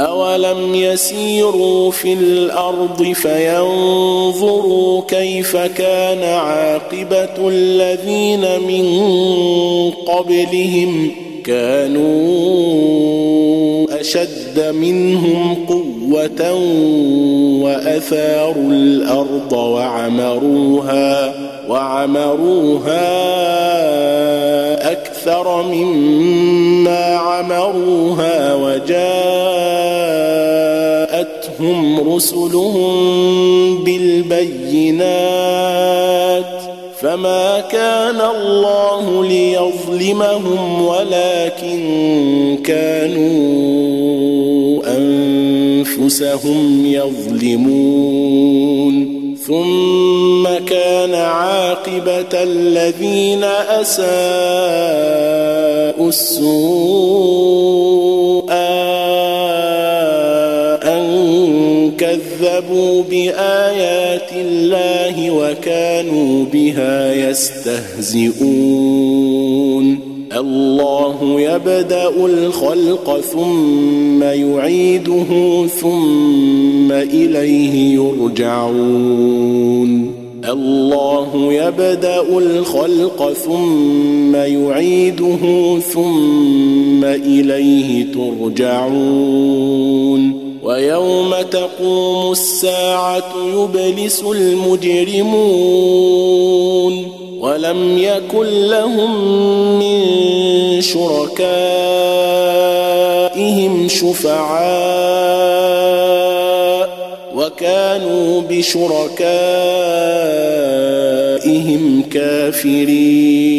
أولم يسيروا في الأرض فينظروا كيف كان عاقبة الذين من قبلهم كانوا أشد منهم قوة وأثاروا الأرض وعمروها وعمروها أكثر مما عمروها وجاءتهم رسلهم بالبينات فما كان الله ليظلمهم ولكن كانوا أنفسهم يظلمون ثم كان عاقبة الذين أساءوا السوء كذبوا بايات الله وكانوا بها يستهزئون. الله يبدا الخلق ثم يعيده ثم اليه يرجعون. الله يبدا الخلق ثم يعيده ثم اليه ترجعون. ويوم تقوم الساعة يبلس المجرمون ولم يكن لهم من شركائهم شفعاء وكانوا بشركائهم كافرين.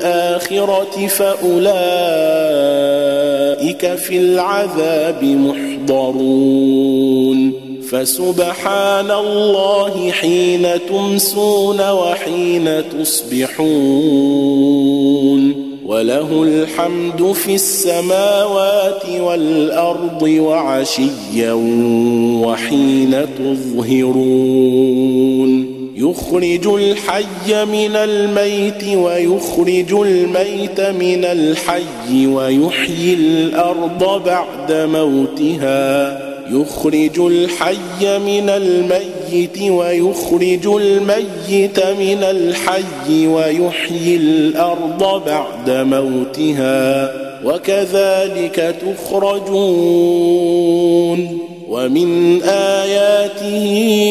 الآخرة فأولئك في العذاب محضرون. فسبحان الله حين تمسون وحين تصبحون. وله الحمد في السماوات والأرض وعشيا وحين تظهرون. يخرج الحي من الميت ويخرج الميت من الحي ويحيي الأرض بعد موتها. يخرج الحي من الميت ويخرج الميت من الحي ويحيي الأرض بعد موتها. وكذلك تخرجون. ومن آياته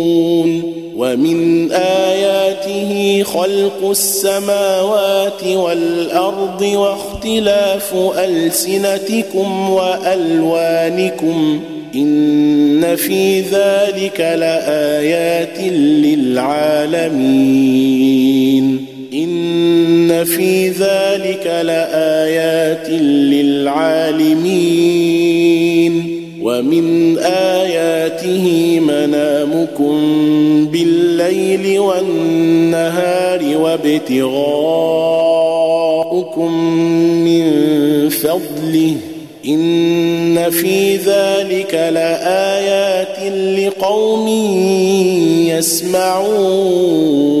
ومن آياته خلق السماوات والأرض واختلاف ألسنتكم وألوانكم إن في ذلك لآيات للعالمين إن في ذلك لآيات للعالمين ومن آياته منامكم بالليل والنهار وابتغاؤكم من فضله. إن في ذلك لآيات لقوم يسمعون.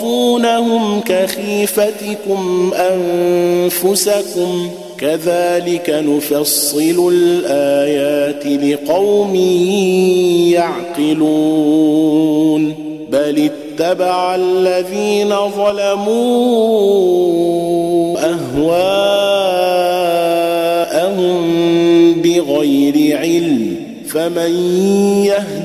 تخافونهم كخيفتكم أنفسكم كذلك نفصل الآيات لقوم يعقلون بل اتبع الذين ظلموا أهواءهم بغير علم فمن يهدي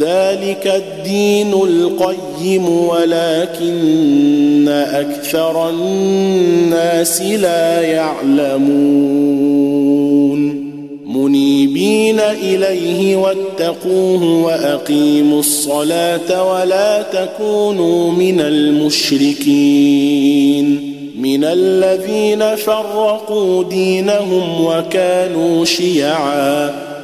ذلك الدين القيم ولكن أكثر الناس لا يعلمون. منيبين إليه واتقوه وأقيموا الصلاة ولا تكونوا من المشركين. من الذين فرقوا دينهم وكانوا شيعا.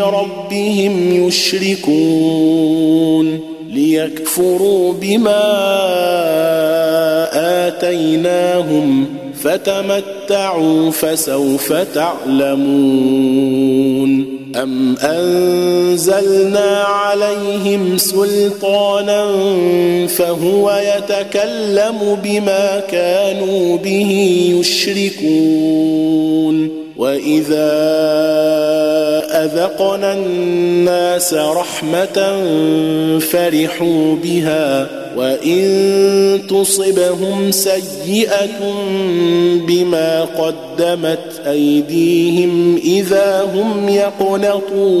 بربهم يشركون ليكفروا بما آتيناهم فتمتعوا فسوف تعلمون أم أنزلنا عليهم سلطانا فهو يتكلم بما كانوا به يشركون واذا اذقنا الناس رحمه فرحوا بها وان تصبهم سيئه بما قدمت ايديهم اذا هم يقنطون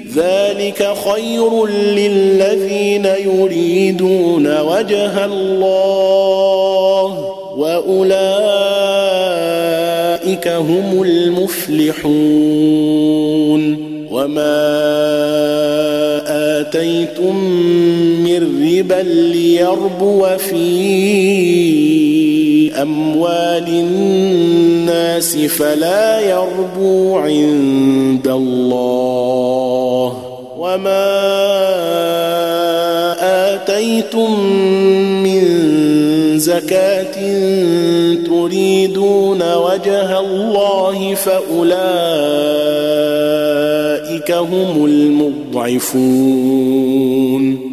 ذلك خير للذين يريدون وجه الله وأولئك هم المفلحون. وما آتيتم من ربا ليربو في اموال الناس فلا يربو عند الله وما آتيتم من زكاة تريدون وجه الله فأولئك هم المضعفون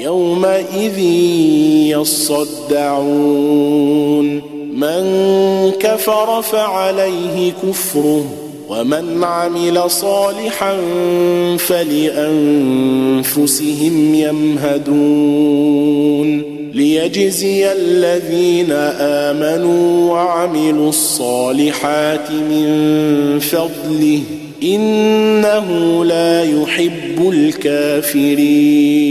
يومئذ يصدعون. من كفر فعليه كفره ومن عمل صالحا فلأنفسهم يمهدون. ليجزي الذين آمنوا وعملوا الصالحات من فضله إنه لا يحب الكافرين.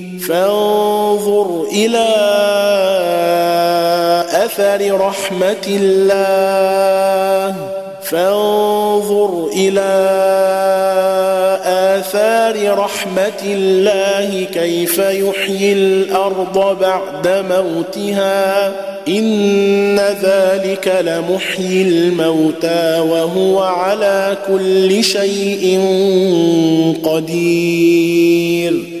فانظر إلى أثر رحمة الله. فانظر إلى آثار رحمة الله كيف يحيي الأرض بعد موتها. إن ذلك لمحيي الموتى وهو على كل شيء قدير.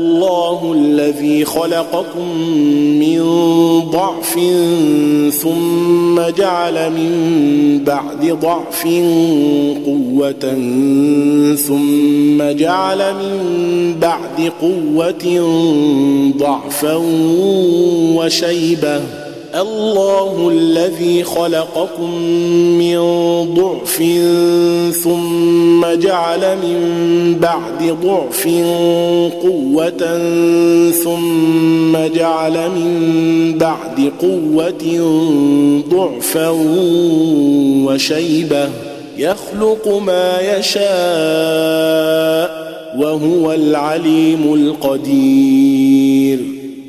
الله الذي خلقكم من ضعف ثم جعل من بعد ضعف قوة ثم جعل من بعد قوة ضعفا وشيبة الله الذي خلقكم من ضعف ثم جعل من بعد ضعف قوة ثم جعل من بعد قوة ضعفا وشيبة يخلق ما يشاء وهو العليم القدير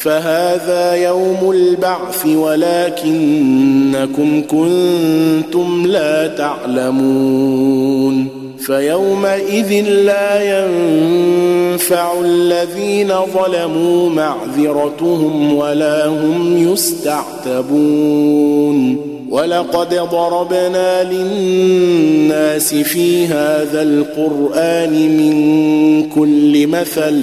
فهذا يوم البعث ولكنكم كنتم لا تعلمون فيومئذ لا ينفع الذين ظلموا معذرتهم ولا هم يستعتبون ولقد ضربنا للناس في هذا القرآن من كل مثل